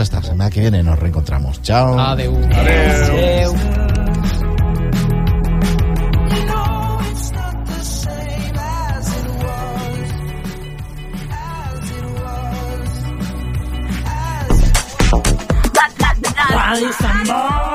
hasta la semana que viene nos reencontramos. Chao. Adeu. Adeu. ¡Hey!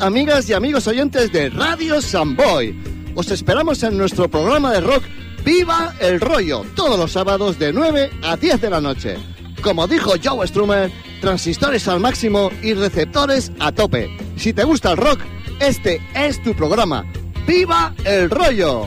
Amigas y amigos oyentes de Radio Samboy. Os esperamos en nuestro programa de rock Viva el Rollo, todos los sábados de 9 a 10 de la noche. Como dijo Joe Strummer, transistores al máximo y receptores a tope. Si te gusta el rock, este es tu programa. ¡Viva el Rollo!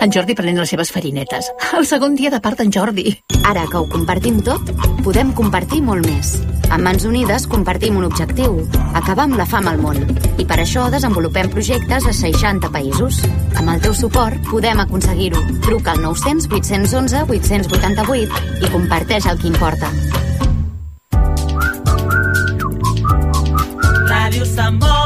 En Jordi prenent les seves farinetes. El segon dia de part d'en Jordi. Ara que ho compartim tot, podem compartir molt més. Amb Mans Unides compartim un objectiu, acabar amb la fam al món. I per això desenvolupem projectes a 60 països. Amb el teu suport podem aconseguir-ho. Truca al 900 811 888 i comparteix el que importa. Ràdio Sant Boi.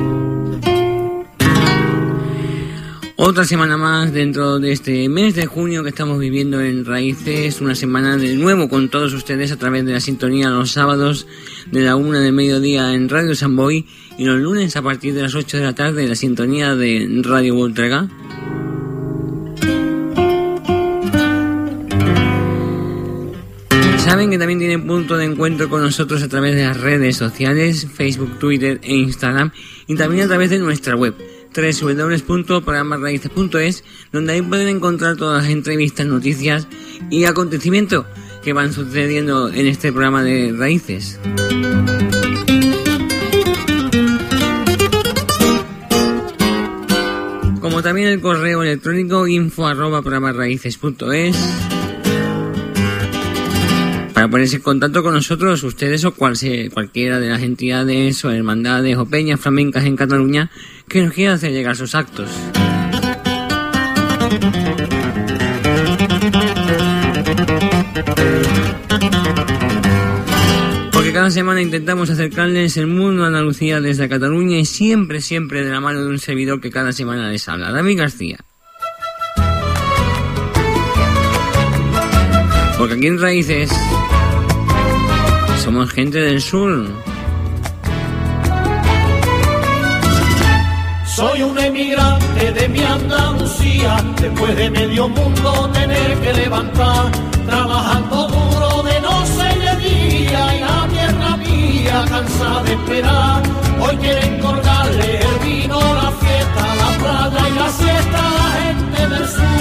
Otra semana más dentro de este mes de junio que estamos viviendo en Raíces, una semana de nuevo con todos ustedes a través de la sintonía los sábados de la una de mediodía en Radio Samboy y los lunes a partir de las 8 de la tarde en la sintonía de Radio Voltrega. Saben que también tienen punto de encuentro con nosotros a través de las redes sociales, Facebook, Twitter e Instagram y también a través de nuestra web www.programasraíces.es donde ahí pueden encontrar todas las entrevistas, noticias y acontecimientos que van sucediendo en este programa de Raíces. Como también el correo electrónico info arroba programasraíces.es para ponerse en contacto con nosotros, ustedes o cualquiera de las entidades o hermandades o peñas flamencas en Cataluña que nos quiera hacer llegar sus actos. Porque cada semana intentamos acercarles el mundo a Andalucía desde Cataluña y siempre, siempre de la mano de un servidor que cada semana les habla, David García. Porque aquí en Raíces somos gente del sur. Soy un emigrante de mi Andalucía, después de medio mundo tener que levantar, trabajando duro de noche y de día, y la tierra mía cansada de esperar, Hoy quieren colgarle el vino, la fiesta, la playa y la siesta la gente del sur.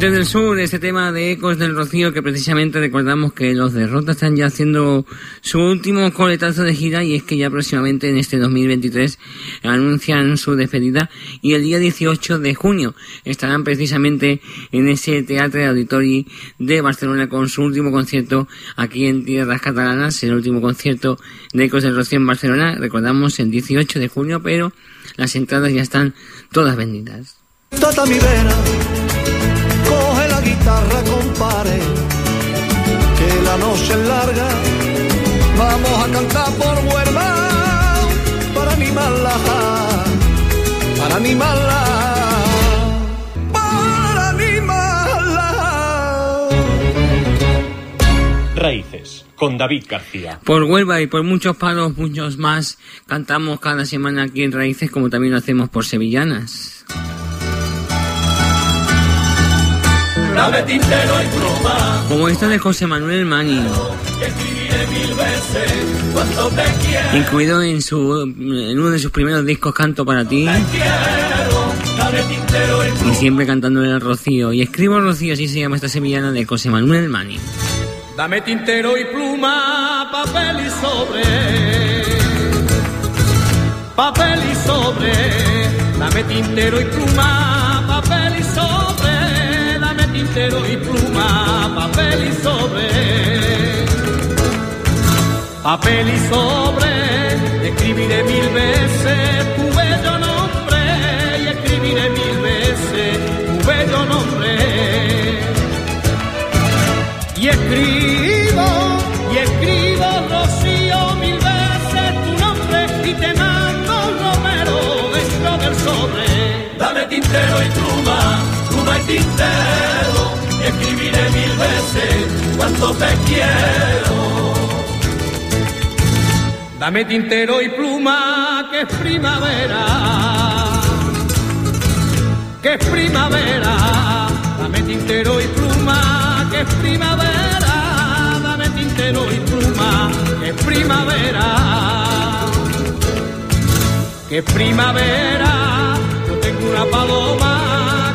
Gente del Sur, este tema de Ecos del Rocío que precisamente recordamos que los derrotas están ya haciendo su último coletazo de gira y es que ya próximamente en este 2023 anuncian su despedida y el día 18 de junio estarán precisamente en ese Teatre Auditori de Barcelona con su último concierto aquí en tierras catalanas, el último concierto de Ecos del Rocío en Barcelona, recordamos el 18 de junio, pero las entradas ya están todas vendidas. Tata mi vera, guitarra, compare, que la noche es larga, vamos a cantar por Huelva, para animarla, para animarla, para animarla. Raíces, con David García. Por Huelva y por muchos palos, muchos más, cantamos cada semana aquí en Raíces, como también lo hacemos por Sevillanas. Dame tintero y pluma, Como esta de José Manuel Mani, incluido en, su, en uno de sus primeros discos Canto para ti, y siempre cantándole al Rocío. Y escribo Rocío, así se llama esta sevillana de José Manuel Mani. Dame tintero y pluma, papel y sobre. Papel y sobre. Dame tintero y pluma, papel y sobre. Tintero y pluma, papel y sobre. Papel y sobre. Escribiré mil veces tu bello nombre. Y escribiré mil veces tu bello nombre y escribo, y escribo Rocío mil veces tu nombre y te mando un romero dentro del sobre. Dame tintero y pluma, pluma y tintero y escribiré mil veces cuánto te quiero. Dame tintero y pluma que es primavera, que es primavera. Dame tintero y pluma que es primavera, dame tintero y pluma que es primavera, que es primavera. Yo tengo una paloma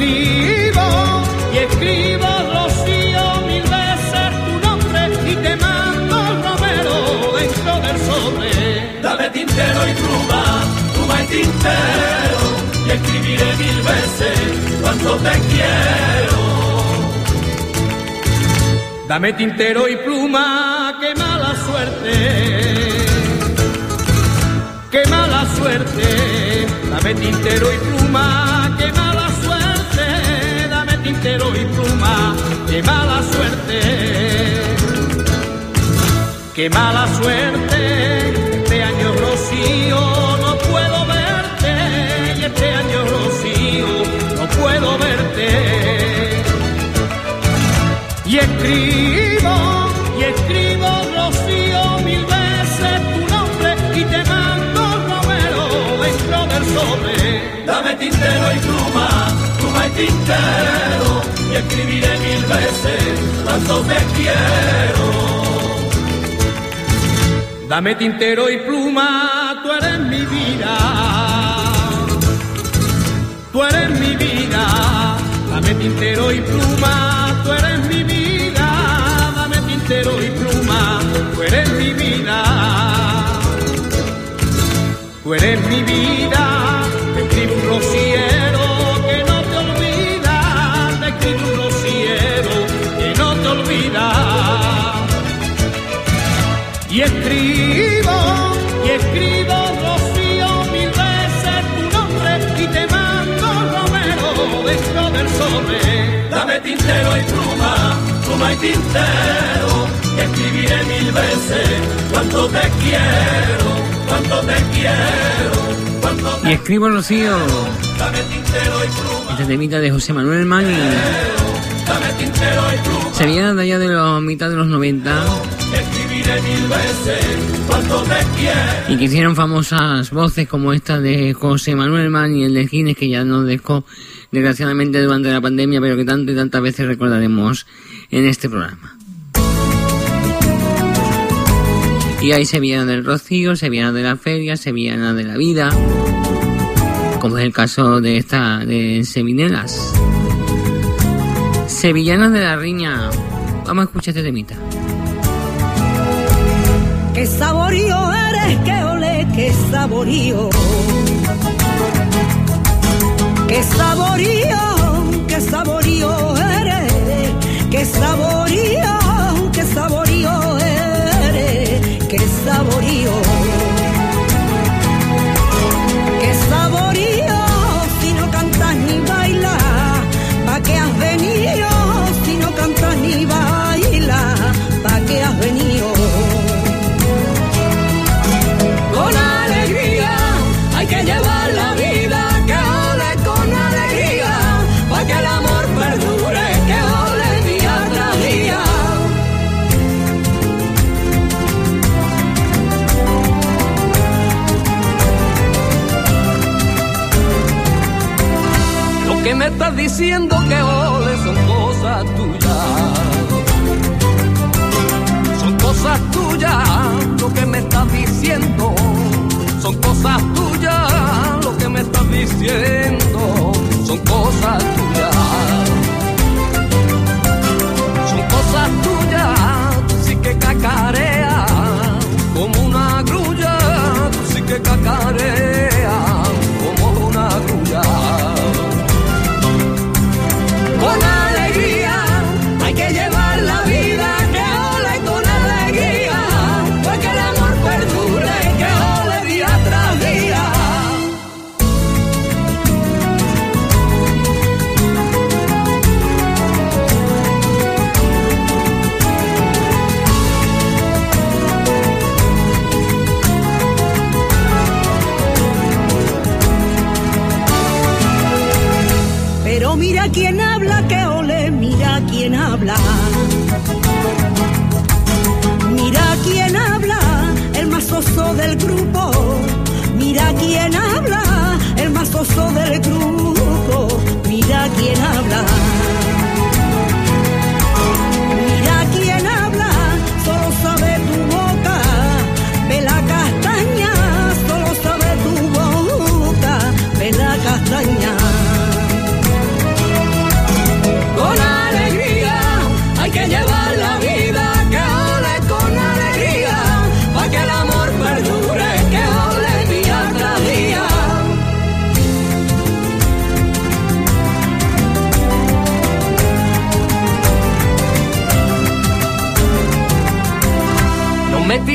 escribo, y escribo Rocío mil veces tu nombre y te mando romero dentro del sobre. Dame tintero y pluma, pluma y tintero, y escribiré mil veces cuánto te quiero. Dame tintero y pluma, qué mala suerte, qué mala suerte. Dame tintero y pluma, tintero y pluma, qué mala suerte. Qué mala suerte. Este año Rocío no puedo verte y este año Rocío no puedo verte y escribo, y escribo Rocío mil veces tu nombre y te mando Romero dentro del sobre. Dame tintero y pluma, tintero, y escribiré mil veces cuánto te quiero. Dame tintero y pluma, tú eres mi vida, tú eres mi vida. Dame tintero y pluma, tú eres mi vida. Dame tintero y pluma, tú eres mi vida. Tú eres mi vida, tintero y pluma, pluma y tintero, y escribiré mil veces cuánto te quiero, cuánto te quiero, cuánto te Y escribo Rocío, Dame tintero y pluma, este temita de José Manuel Mani. dame tintero y pluma, Se viene de allá de la mitad de los 90 y que hicieron famosas voces como esta de José Manuel Mani, el de Gines, que ya nos dejó desgraciadamente durante la pandemia, pero que tanto y tantas veces recordaremos en este programa. Y ahí se viene del rocío, se viene de la feria, se viene de la vida, como es el caso de esta de Sevinelas. Sevillanas de la Riña. Vamos a escuchar este temita. Saborío. Qué saborío, qué saborío eres. Qué saborío, diciendo que ole son cosas tuyas. Son cosas tuyas lo que me estás diciendo. Son cosas tuyas lo que me estás diciendo. Son cosas tuyas. Son cosas tuyas, tú sí que cacareas como una grulla, tú sí que cacareas Mira quién habla, que ole, mira quién habla. Mira quién habla, el más oso del grupo. Mira quién habla, el más oso del grupo. Mira quién habla.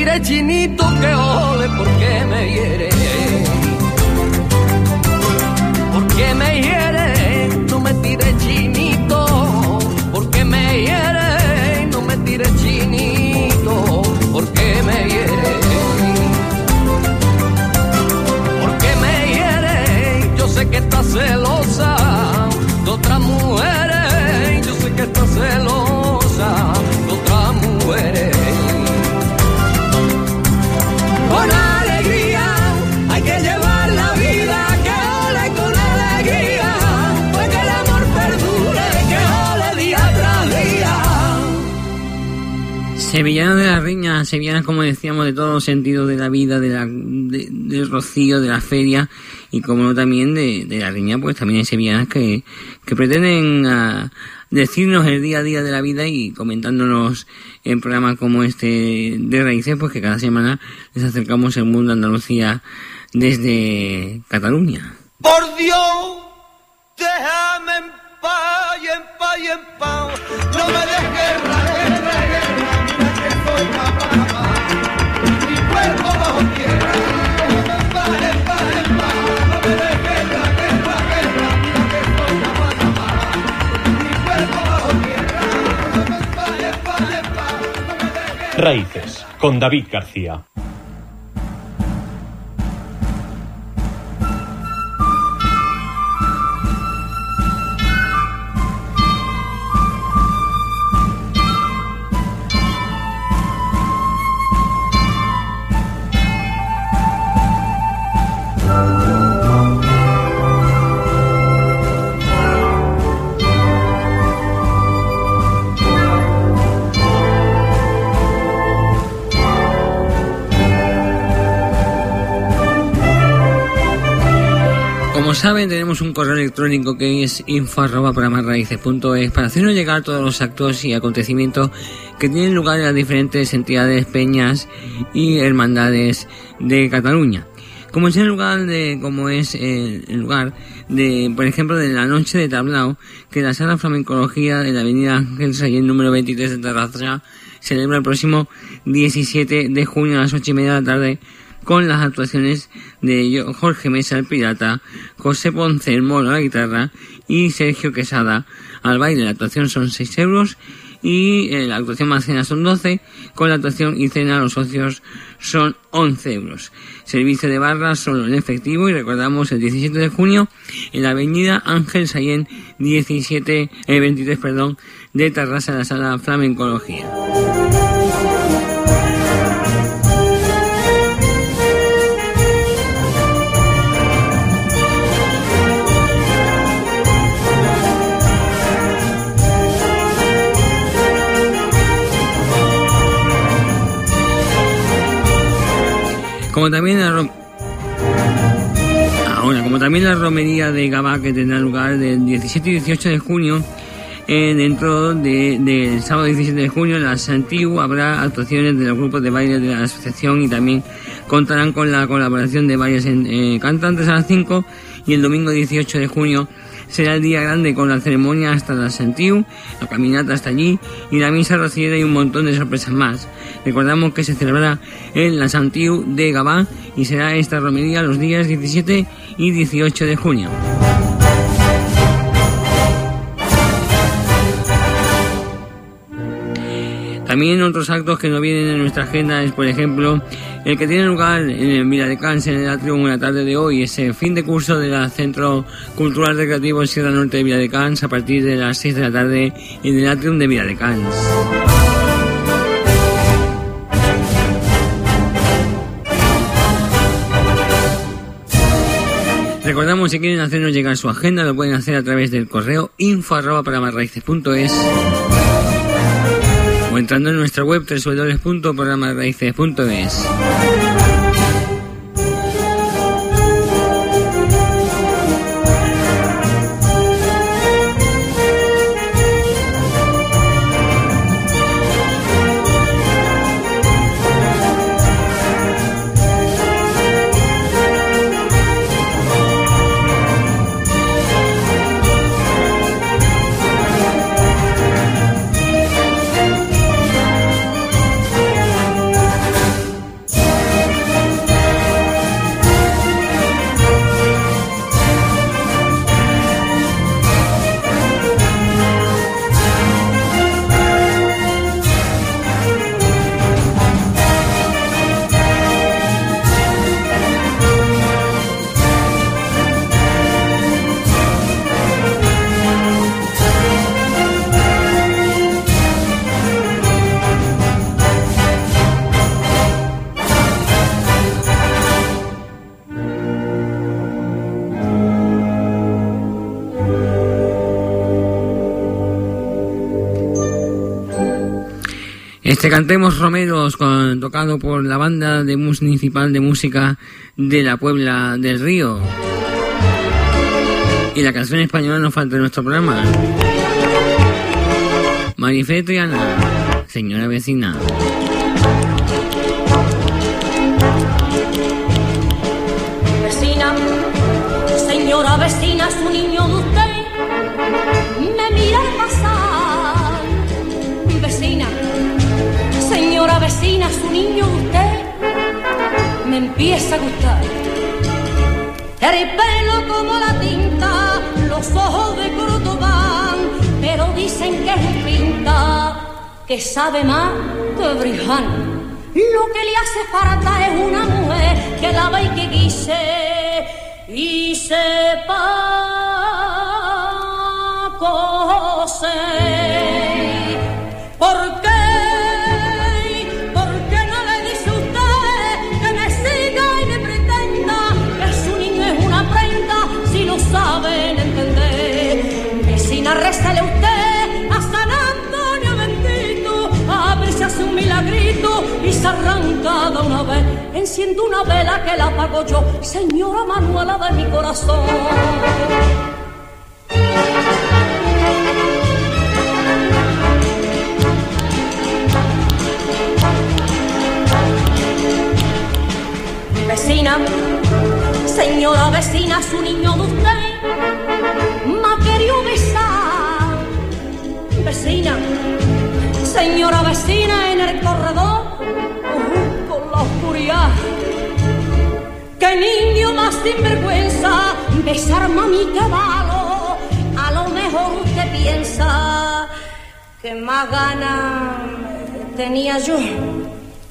Tire chinito que ole porque me hiere. Porque me hiere, no me tire chinito. Porque me hiere, no me tire chinito. Porque me hiere. Porque me hiere, yo sé que estás celosa de otras mujeres. Yo sé que estás celosa Sevillanas de la Riña, sevillanas como decíamos de todos los sentidos de la vida, de la, de- del rocío, de la feria y como no también de, la Riña, pues también hay sevillanas que, que pretenden ah, decirnos el día a día de la vida y comentándonos en programas como este de Raíces, pues que cada semana les acercamos el mundo de Andalucía desde Cataluña. Por Dios, déjame en paz en paz en paz. No me des Raíces, con David García. Saben, tenemos un correo electrónico que es info arroba programasraíces.es para hacernos llegar todos los actos y acontecimientos que tienen lugar en las diferentes entidades, peñas y hermandades de Cataluña. Como es el lugar de, como es el lugar de, por ejemplo, de la noche de tablao, que la sala flamencología de la avenida Ángel Sallén número 23 de Terraza celebra el próximo 17 de junio a las 8 y media de la tarde con las actuaciones de Jorge Mesa el Pirata, José Ponce el Moro a la guitarra y Sergio Quesada al baile. La actuación son 6 euros y eh, la actuación más cena son 12, con la actuación y cena los socios son 11 euros. Servicio de barra solo en efectivo y recordamos el 17 de junio en la avenida Ángel Sayén 17, eh, 23 perdón, de Terrassa de la Sala Flamencología. Como también la Ahora, como también la romería de Gabá que tendrá lugar del 17 y 18 de junio, eh, dentro de- del sábado 17 de junio en la Santiago habrá actuaciones de los grupos de baile de la asociación y también contarán con la colaboración de varios eh, cantantes a las 5 y el domingo 18 de junio será el día grande con la ceremonia hasta la Santiu, la caminata hasta allí y la misa rociera y un montón de sorpresas más. Recordamos que se celebrará en la Santiu de Gabá y será esta romería los días 17 y 18 de junio. También otros actos que no vienen en nuestra agenda es, por ejemplo, el que tiene lugar en el en el atrium, en la tarde de hoy, ese fin de curso del Centro Cultural Recreativo Sierra Norte de Viladecans a partir de las 6 de la tarde en el atrium de Viladecans. Recordamos si quieren hacernos llegar su agenda lo pueden hacer a través del correo info arroba programarraices.es entrando en nuestra web www.programarraices.es. Este Cantemos Romeros, tocado por la banda de municipal de música de la Puebla del Río. Y la canción española no falta en nuestro programa. Marifé Triana, señora. Vecina, empieza a gustar. El pelo como la tinta, los ojos de Cordobán, pero dicen que es pinta que sabe más que Briján. Lo que le hace falta es una mujer que la ve y que guise y sepa coser. ¿Por milagrito y se arranca de una vez. Enciendo una vela que la apago yo, señora Manuela de mi corazón. Vecina, señora vecina, su niño de usted me ha querido besar. Vecina, señora vecina en el corredor, niño más sinvergüenza! Besar mami que malo. A lo mejor usted piensa que más ganas tenía yo.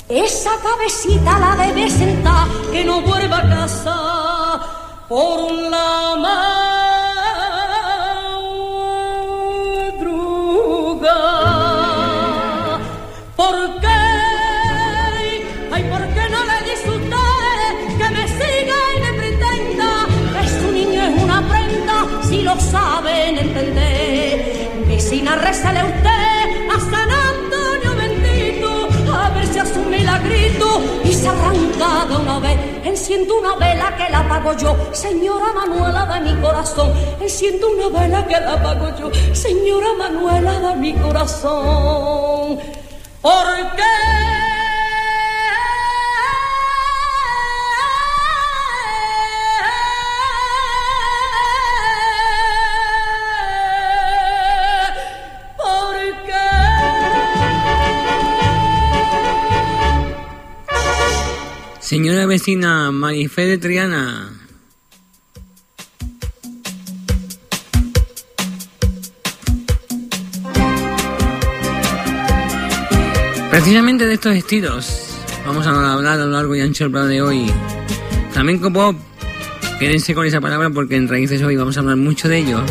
Esa cabecita la debe sentar, que no vuelva a casa por un madruga. Saben entender? Vecina, rézale usted a San Antonio bendito a ver si hace un milagrito y se arranca de una vez. Enciendo una vela que la apago yo, señora Manuela de mi corazón. Enciendo una vela que la apago yo, señora Manuela de mi corazón. ¿Por qué? vecina Marifé de Triana. Precisamente de estos estilos vamos a hablar a lo largo y ancho del programa de hoy. También con pop, quédense con esa palabra porque en raíces hoy vamos a hablar mucho de ello.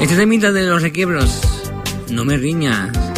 Este temita de los requiebros, no me riñas.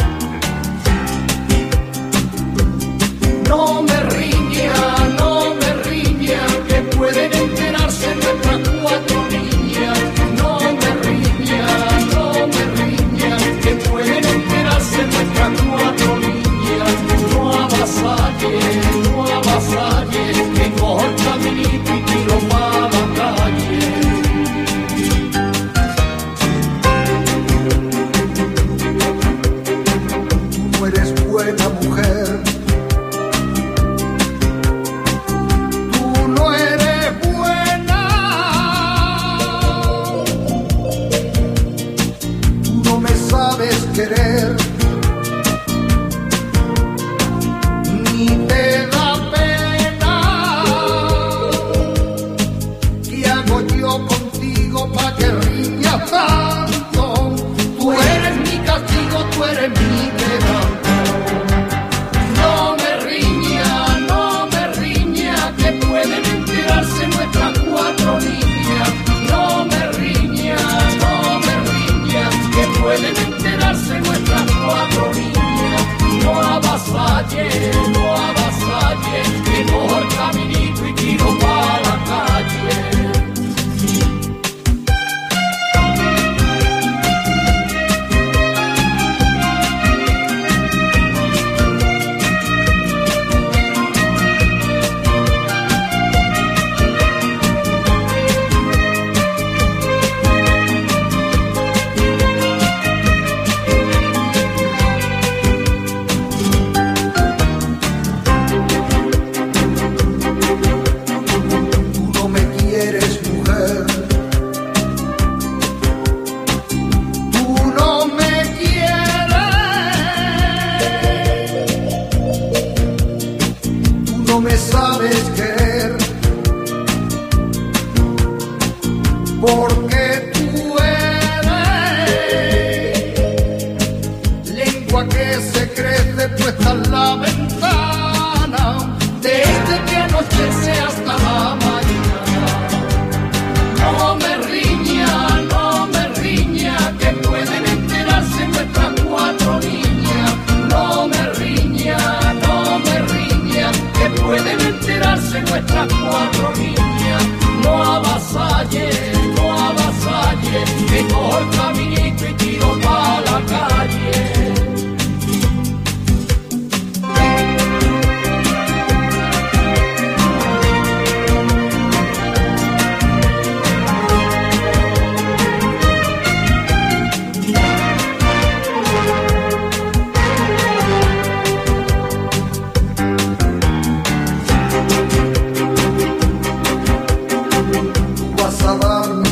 basalar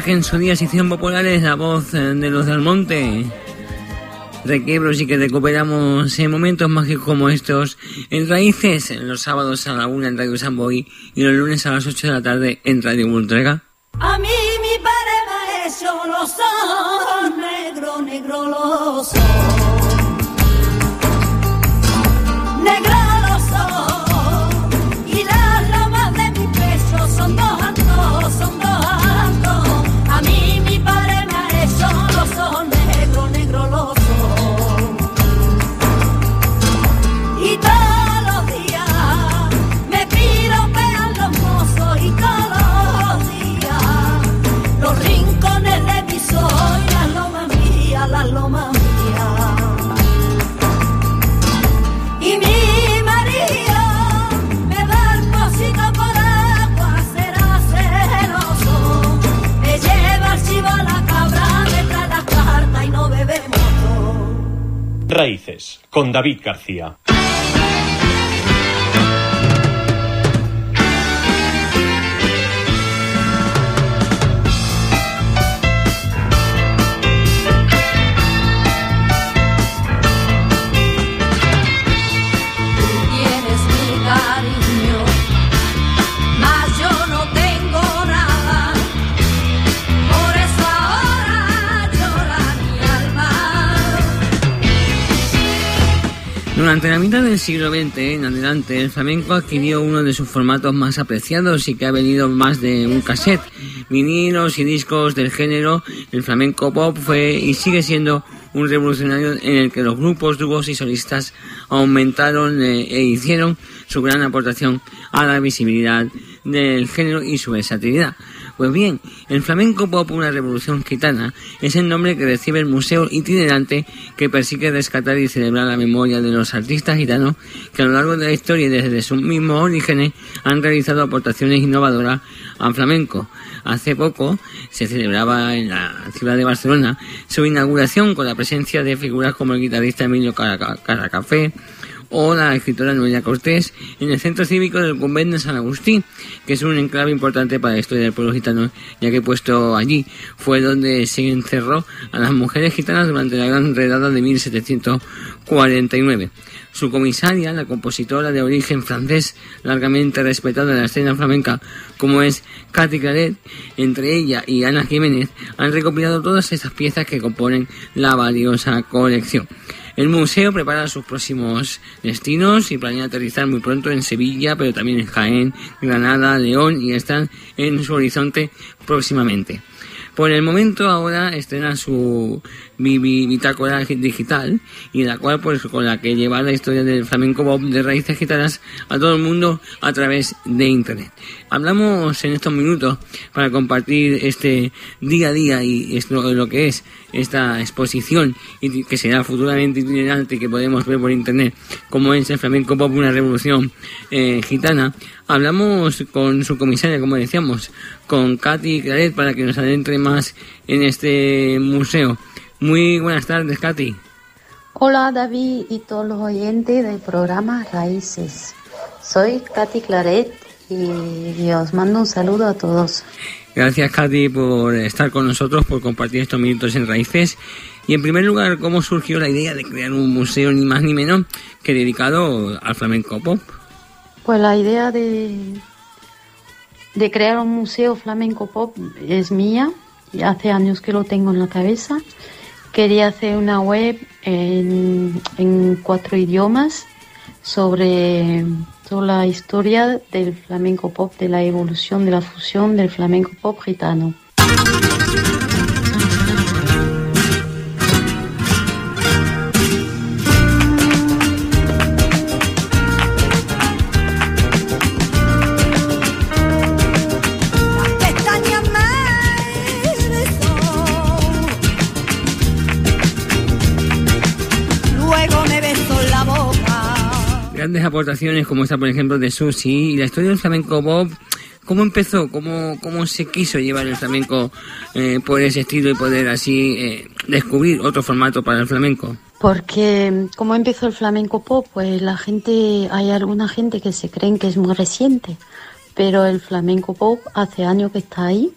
que en su día se hicieron populares la voz eh, de los del monte. Requiebros y que recuperamos en momentos mágicos como estos en Raíces, los sábados a la una en Radio Samboy y los lunes a las 8 de la tarde en Radio Ultrega. con David García. Durante la mitad del siglo XX en adelante, el flamenco adquirió uno de sus formatos más apreciados y que ha venido más de un cassette. Vinilos y discos del género, el flamenco pop fue y sigue siendo un revolucionario en el que los grupos, dúos y solistas aumentaron eh, e hicieron su gran aportación a la visibilidad del género y su versatilidad. Pues bien, el flamenco pop, una revolución gitana, es el nombre que recibe el museo itinerante que persigue rescatar y celebrar la memoria de los artistas gitanos que a lo largo de la historia y desde sus mismos orígenes han realizado aportaciones innovadoras al flamenco. Hace poco se celebraba en la ciudad de Barcelona su inauguración con la presencia de figuras como el guitarrista Emilio Caraca- Caracafé, o la escritora Noelia Cortés en el centro cívico del convento de San Agustín, que es un enclave importante para la historia del pueblo gitano, ya que puesto allí fue donde se encerró a las mujeres gitanas durante la gran redada de 1749. Su comisaria, la compositora de origen francés, largamente respetada en la escena flamenca, como es Katy Claret, entre ella y Ana Jiménez, han recopilado todas esas piezas que componen la valiosa colección. El museo prepara sus próximos destinos y planea aterrizar muy pronto en Sevilla, pero también en Jaén, Granada, León y están en su horizonte próximamente. Por el momento ahora estrena su bi- bitácora digital y la cual pues con la que lleva la historia del flamenco pop de raíces gitanas a todo el mundo a través de internet. Hablamos en estos minutos para compartir este día a día y esto lo que es esta exposición y que será futuramente itinerante y que podemos ver por internet como es el flamenco pop una revolución eh, gitana hablamos con su comisaria como decíamos con Katy Claret para que nos adentre más en este museo muy buenas tardes Katy Hola David y todos los oyentes del programa Raíces. Soy Katy Claret y, os mando un saludo a todos. Gracias, Katy, por estar con nosotros, por compartir estos minutos en Raíces. Y en primer lugar, ¿cómo surgió la idea de crear un museo ni más ni menos que dedicado al flamenco pop? Pues la idea de, de crear un museo flamenco pop es mía y hace años que lo tengo en la cabeza. Quería hacer una web en, cuatro idiomas sobre toda la historia del flamenco pop, de la evolución, de la fusión del flamenco pop gitano. Grandes aportaciones como esta, por ejemplo, de Susi y la historia del flamenco pop. ¿Cómo empezó? ¿Cómo, cómo se quiso llevar el flamenco eh, por ese estilo y poder así eh, descubrir otro formato para el flamenco? Porque como empezó el flamenco pop, pues la gente, hay alguna gente que se creen que es muy reciente, pero el flamenco pop hace años que está ahí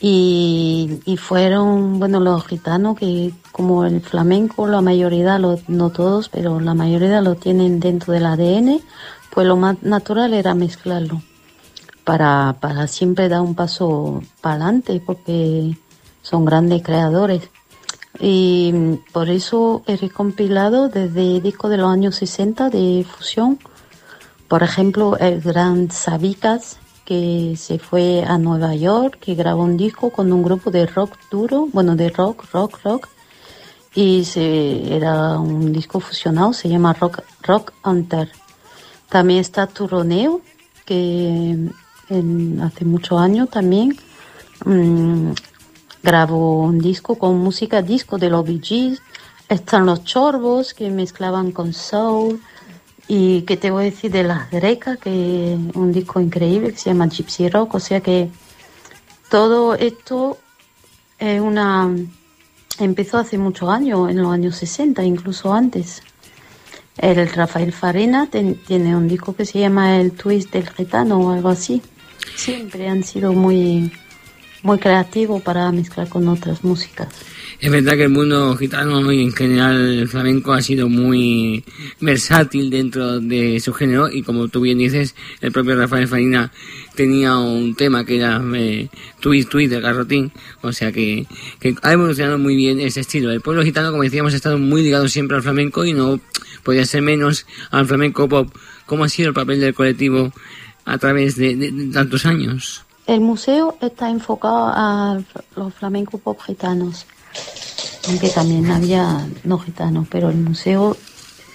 y, y fueron, bueno, los gitanos que como el flamenco, la mayoría, lo, no todos, pero la mayoría lo tienen dentro del ADN, pues lo más natural era mezclarlo para, para siempre dar un paso para adelante, porque son grandes creadores. Y por eso he recompilado desde discos de los años 60 de fusión. Por ejemplo, el gran Sabicas, que se fue a Nueva York, que grabó un disco con un grupo de rock duro, bueno, de rock, rock, rock. Y era un disco fusionado, se llama Rock, rock Hunter. También está Turoneo, que hace muchos años también mm, grabó un disco con música disco de los Bee Gees. Están los Chorbos que mezclaban con soul. Y que te voy a decir de las Grecas, que es un disco increíble que se llama Gypsy Rock. O sea que todo esto es una empezó hace muchos años, en los años 60, incluso antes. El Rafael Farina ten- tiene un disco que se llama El Twist del Gitano o algo así. Siempre han sido muy, muy creativos para mezclar con otras músicas. Es verdad que el mundo gitano y en general el flamenco ha sido muy versátil dentro de su género y como tú bien dices, el propio Rafael Farina tenía un tema que era eh, Twist Twist del Garrotín, o sea que, ha evolucionado muy bien ese estilo. El pueblo gitano, como decíamos, ha estado muy ligado siempre al flamenco y no podía ser menos al flamenco pop. ¿Cómo ha sido el papel del colectivo a través de- de- de tantos años? El museo está enfocado a los flamenco pop gitanos, aunque también había no gitanos, pero el museo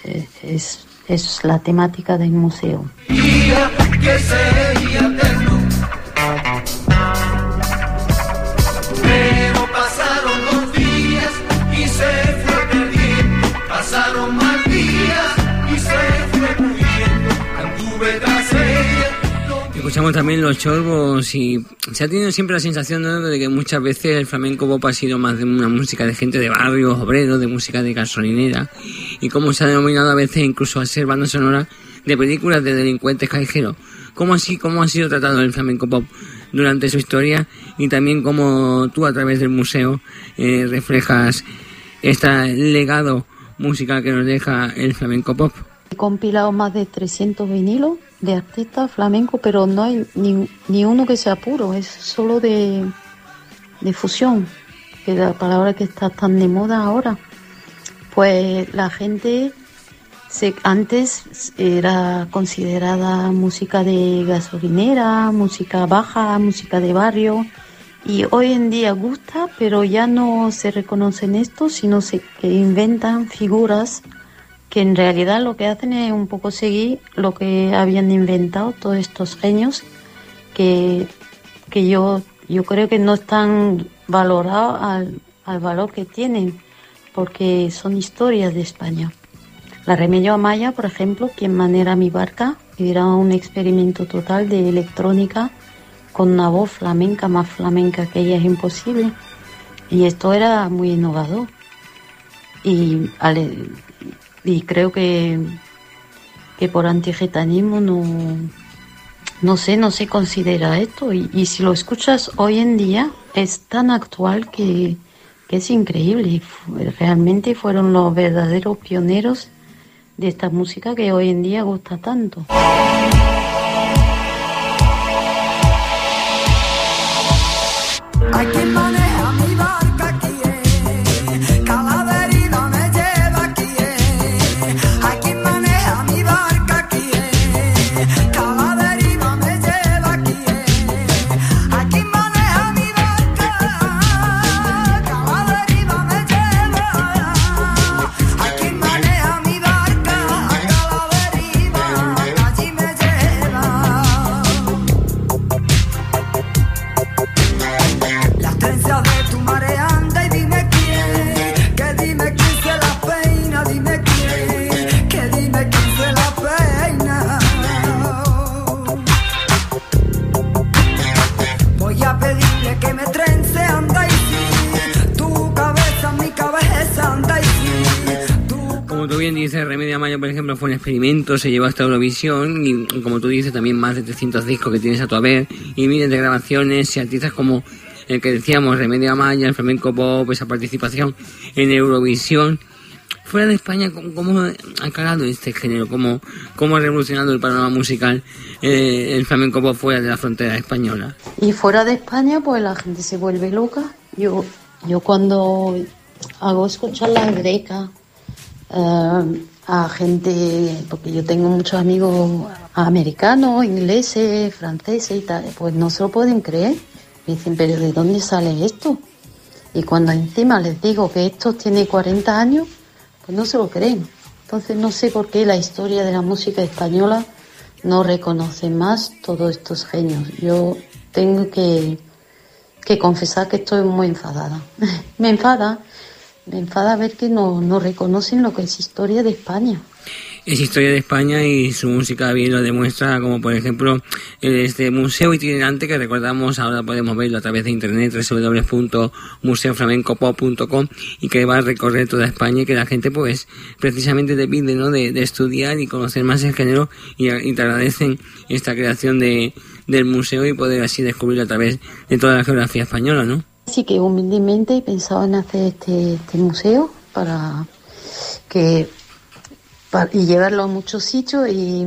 eh, es, es la temática del museo. Escuchamos también los chorbos y se ha tenido siempre la sensación ¿no? de que muchas veces el flamenco pop ha sido más de una música de gente de barrios, obreros, de música de gasolinera y como se ha denominado a veces incluso a ser banda sonora de películas de delincuentes callejeros. ¿Cómo así, cómo ha sido tratado el flamenco pop durante su historia y también cómo tú a través del museo eh, reflejas este legado musical que nos deja el flamenco pop? He compilado más de 300 vinilos de artistas flamencos, pero no hay ni, ni uno que sea puro, es solo de, de fusión, que es la palabra que está tan de moda ahora. Pues la gente se, antes era considerada música de gasolinera, música baja, música de barrio, y hoy en día gusta, pero ya no se reconocen esto, sino se, que inventan figuras que en realidad lo que hacen es un poco seguir lo que habían inventado todos estos genios que, que yo, yo creo que no están valorados al, al valor que tienen porque son historias de España. La Remedio Amaya, por ejemplo, quien manera mi barca, era un experimento total de electrónica con una voz flamenca, más flamenca que ella es imposible. Y esto era muy innovador. Y, y creo que, que por antigitanismo no, no sé, no se considera esto. Y, y si lo escuchas hoy en día, es tan actual que, que es increíble. Realmente fueron los verdaderos pioneros de esta música que hoy en día gusta tanto. Experimento, se llevó hasta Eurovisión y, como tú dices, también más de 300 discos que tienes a tu haber y miles de grabaciones y artistas como el que decíamos, Remedio Amaya, el flamenco pop, esa participación en Eurovisión. Fuera de España, ¿cómo, ha calado este género? ¿Cómo, cómo ha revolucionado el panorama musical eh, el flamenco pop fuera de la frontera española? Y fuera de España, pues la gente se vuelve loca. Yo, yo cuando hago escuchar la greca eh, a gente, porque yo tengo muchos amigos americanos, ingleses, franceses y tal, pues no se lo pueden creer. Me dicen, pero ¿de dónde sale esto? Y cuando encima les digo que esto tiene 40 años, pues no se lo creen. Entonces no sé por qué la historia de la música española no reconoce más todos estos genios. Yo tengo que, que confesar que estoy muy enfadada. me enfada, me enfada ver que no, no reconocen lo que es historia de España. es historia de España y su música bien lo demuestra, como por ejemplo este museo itinerante que recordamos ahora podemos verlo a través de internet www.museoflamencopop.com y que va a recorrer toda España y que la gente pues precisamente te pide ¿no? de, de estudiar y conocer más el género y, y te agradecen esta creación de, del museo y poder así descubrirlo a través de toda la geografía española, ¿no? Así que humildemente en hacer este, este museo para que y llevarlo a muchos sitios y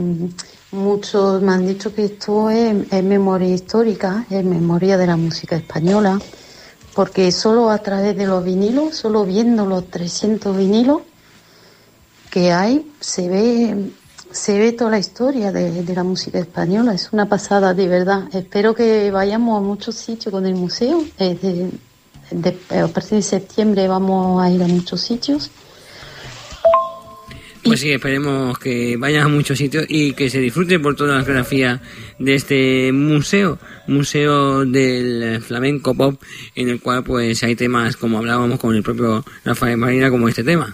muchos me han dicho que esto es, es memoria histórica, es memoria de la música española, porque solo a través de los vinilos, solo viendo los 300 vinilos que hay, se ve se ve toda la historia de, la música española. Es una pasada, de verdad. Espero que vayamos a muchos sitios con el museo. Eh, de- de- a partir de septiembre vamos a ir a muchos sitios. Pues sí, esperemos que vayan a muchos sitios y que se disfruten por toda la geografía de este museo, museo del flamenco pop, en el cual pues hay temas como hablábamos con el propio Rafael Marina como este tema.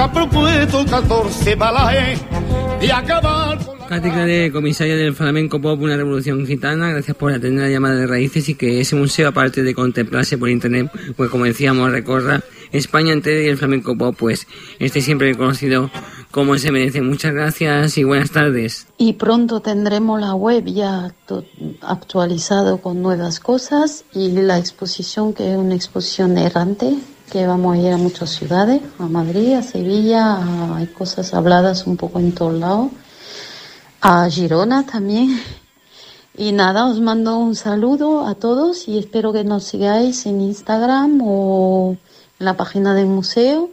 Se ha propuesto 14 balajes de acabar con Katy Clare, comisaria del Flamenco Pop, una revolución gitana, gracias por atender la llamada de raíces y que ese museo, aparte de contemplarse por internet, pues como decíamos, recorra España entera y el Flamenco Pop, pues esté siempre reconocido como se merece. Muchas gracias y buenas tardes. Y pronto tendremos la web ya actualizado con nuevas cosas y la exposición que es una exposición errante que vamos a ir a muchas ciudades, a Madrid, a Sevilla, a- hay cosas habladas un poco en todos lados, a Girona también. Y nada, os mando un saludo a todos y espero que nos sigáis en Instagram o en la página del museo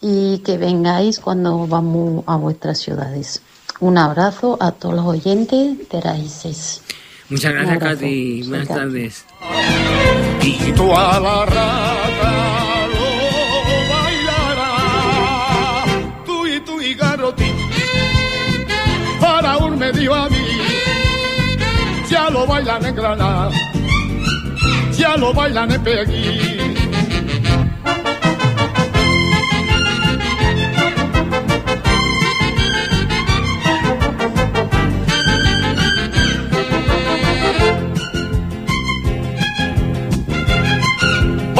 y que vengáis cuando vamos a vuestras ciudades. Un abrazo a todos los oyentes de Raíces. Muchas gracias. Katy. Buenas tardes. y toda la rata a mí, ya lo bailan en Granada, ya lo bailan en Pekín.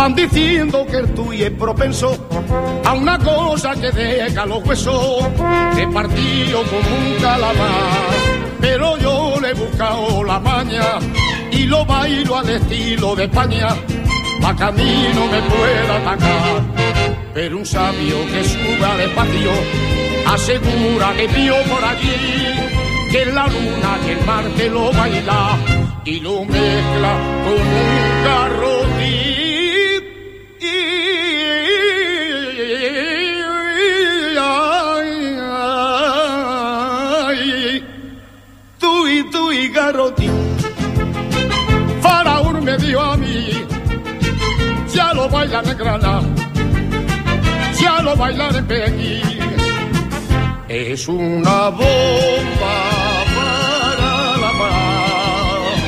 Van diciendo que el tuyo es propenso a una cosa que deja los huesos de partido como un calamar. Pero yo le he buscado la maña y lo bailo al estilo de España, pa' que a mí no me pueda atacar. Pero un sabio que suba despacio asegura que vio por allí que la luna y el mar te lo baila y lo mezcla con un garrotín. Bailan en Granada, ya lo bailan en Pekín. Es una bomba para la paz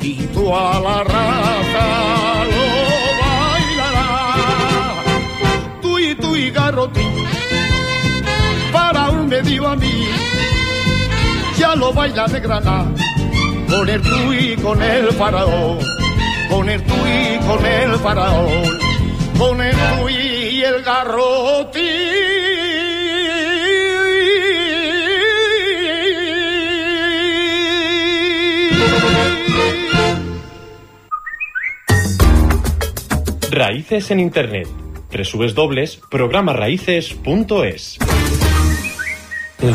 y toda la raza lo bailará. Tú y tú y garrotín, para un medio a mí, ya lo bailan de Granada, con el tú y con el faraón, con el tú y con el faraón, con el y el garrotín. Raíces en Internet. www.programaraíces.es El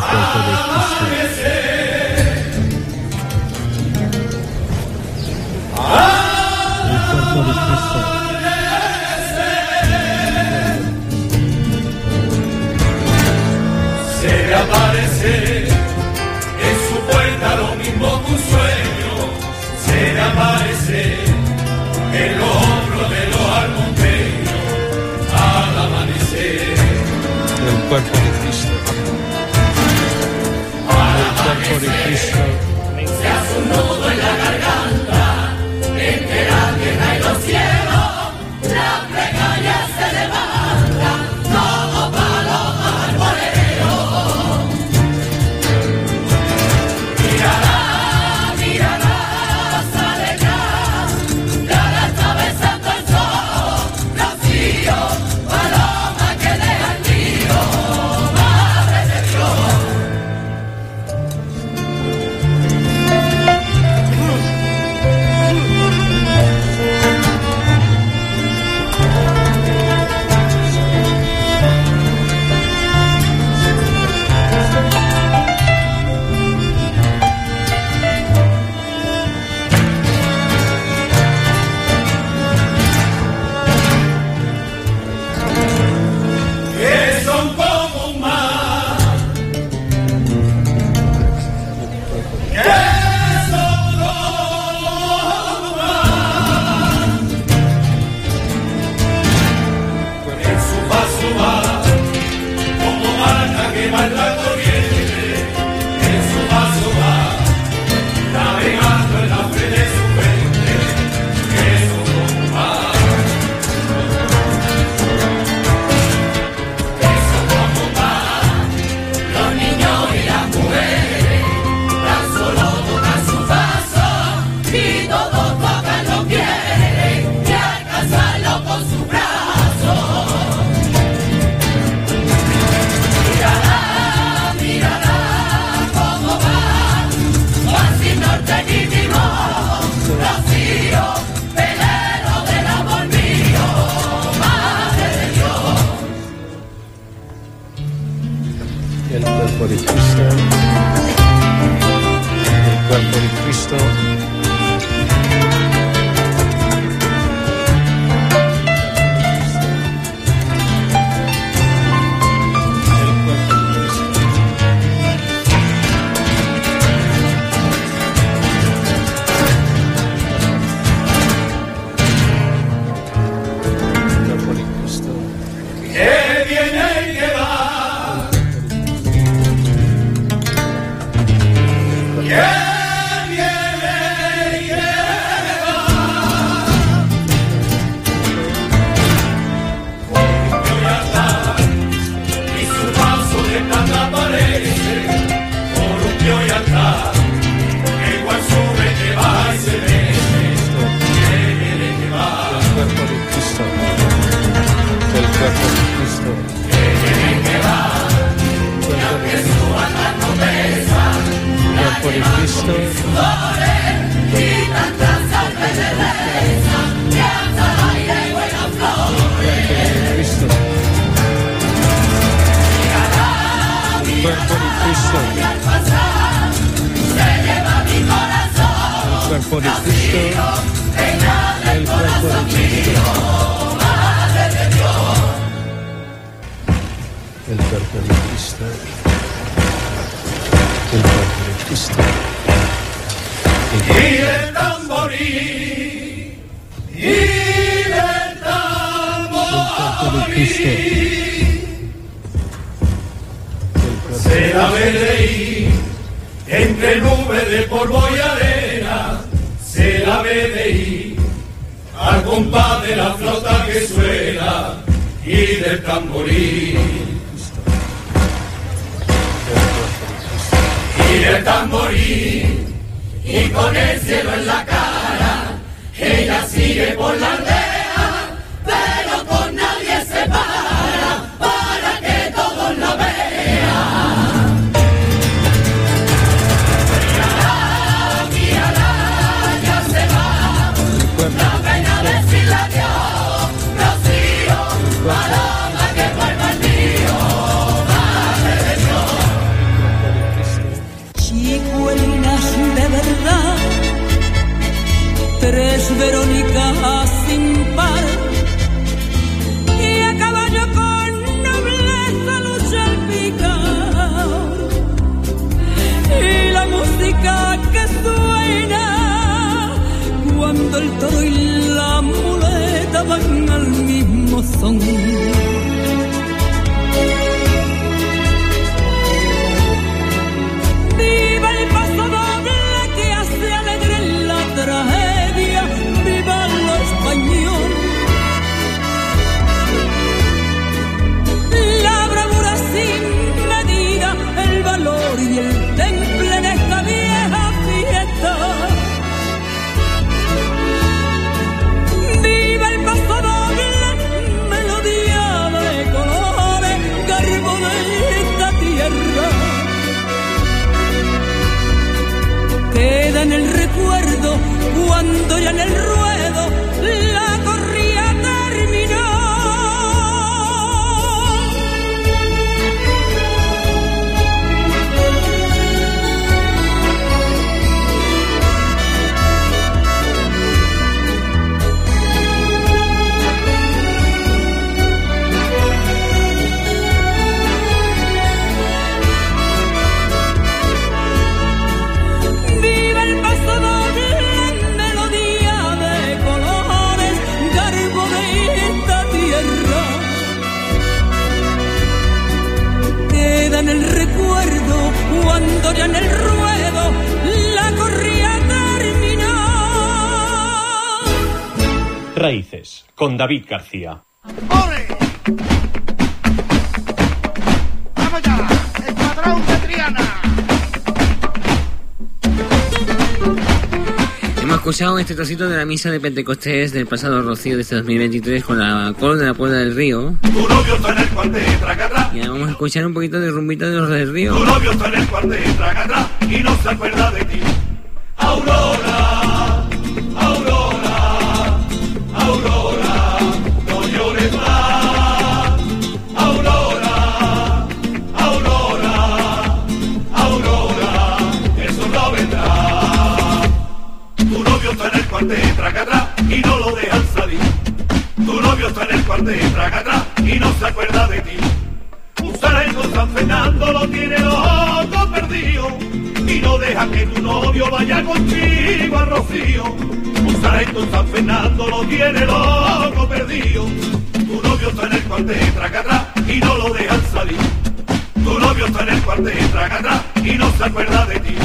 cuerpo de Cristo. El cuerpo de Cristo. cuerpo de Cristo, el cuerpo de Cristo Entre nubes de polvo y arena se la ve de ir al compás de la flota que suena y del tamborín. Y del tamborín, y con el cielo en la cara, ella sigue por la red. Verónica sin par. Y a caballo con nobleza lucha el picar. Y la música que suena cuando el toro y la muleta van al mismo son. Cuando ya en el David García. ¡Vamos ya! ¡Escuadrón de Triana! Hemos escuchado este trocito de la misa de Pentecostés del pasado Rocío de este 2023 con la col de la Puerta del Río. Tu novio está en el cuartel. Y ahora vamos a escuchar un poquito de rumbito de los del Río. Tu novio está en el cuartel, tracatra. Y no se acuerda de ti. Aurora, tracatra. Y no se acuerda de ti. Un sargento en San Fernando lo tiene loco perdido y no deja que tu novio vaya contigo a Rocío. Un sargento en San Fernando lo tiene loco perdido. Tu novio está en el cuartel, tracatra, y no lo dejan salir. Tu novio está en el cuartel, tracatra, y no se acuerda de ti.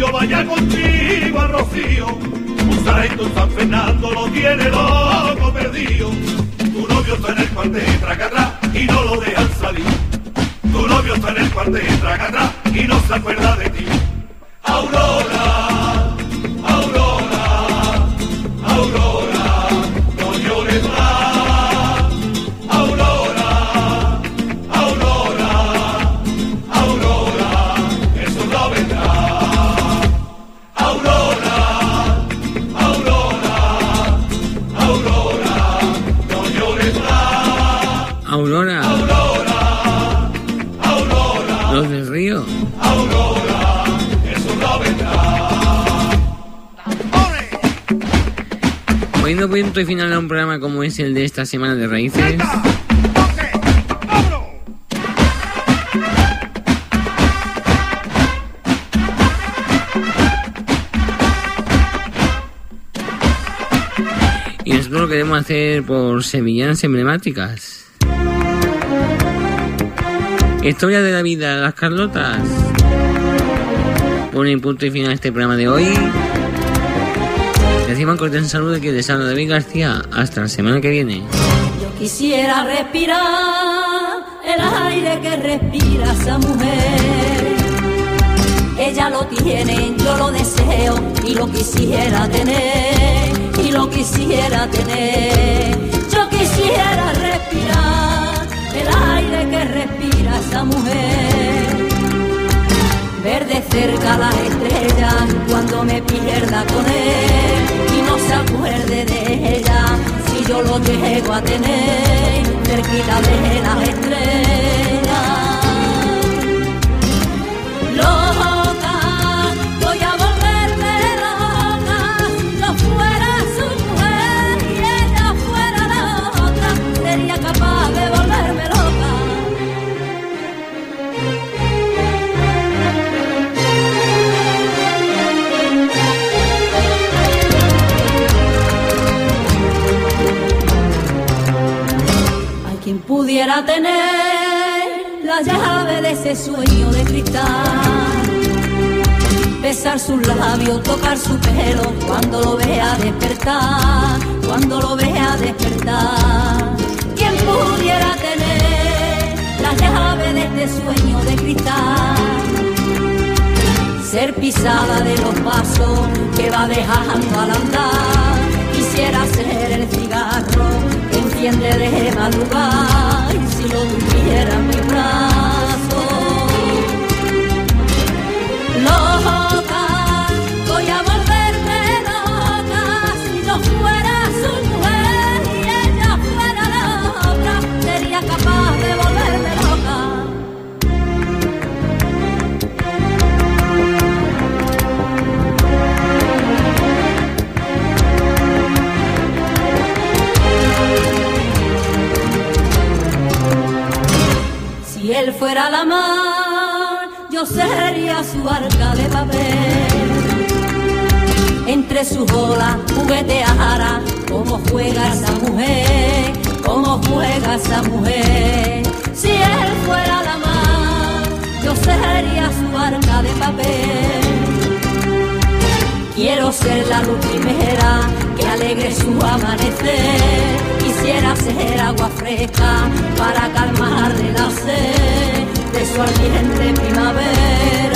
Novio vaya contigo a Rocío. Un sargento en San Fernando lo tiene loco perdido. Tu novio está en el cuartel, tracatra, y no lo dejan salir. Tu novio está en el cuartel, tracatra, y no se acuerda de ti. Aurora, punto y final a un programa como es el de esta semana de Raíces. Y nosotros lo queremos hacer por sevillanas emblemáticas. Historia de la vida, las Carlotas. Ponen punto y final a este programa de hoy. Reciban cordial saludo de que les habla David García. Hasta la semana que viene. Yo quisiera respirar el aire que respira esa mujer. Ella lo tiene, yo lo deseo y lo quisiera tener, y lo quisiera tener. Yo quisiera respirar el aire que respira esa mujer. Ver de cerca las estrellas cuando me pierda con él y no se acuerde de ella si yo lo llego a tener cerquita de las estrellas. Pudiera tener la llave de ese sueño de cristal. Besar sus labios, tocar su pelo cuando lo vea despertar, cuando lo vea despertar. Quien pudiera tener la llave de este sueño de cristal. Ser pisada de los pasos que va dejando al andar. Quisiera ser el cigarro enciende de madrugada y si lo tuviera mi brazo. Si él fuera la mar, yo sería su arca de papel. Entre sus olas jugueteara como juega esa mujer, como juega esa mujer. Si él fuera la mar, yo sería su arca de papel. Quiero ser la luz primera alegre su amanecer. Quisiera ser agua fresca para calmarle la sed de su ardiente primavera.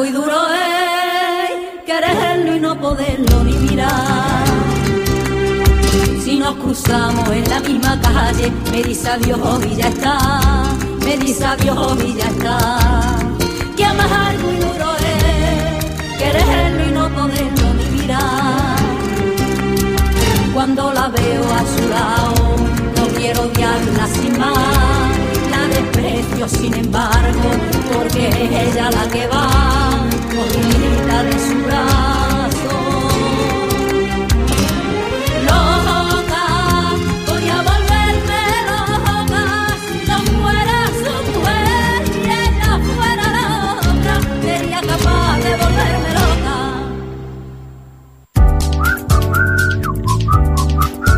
Amargo y duro es quererlo y no poderlo ni mirar. Si nos cruzamos en la misma calle, me dice adiós y ya está, me dice adiós y ya está. Qué amargo y duro es quererlo y no poderlo ni mirar. Cuando la veo a su lado, no quiero odiarla sin más precio, sin embargo, porque es ella la que va, con de su brazo.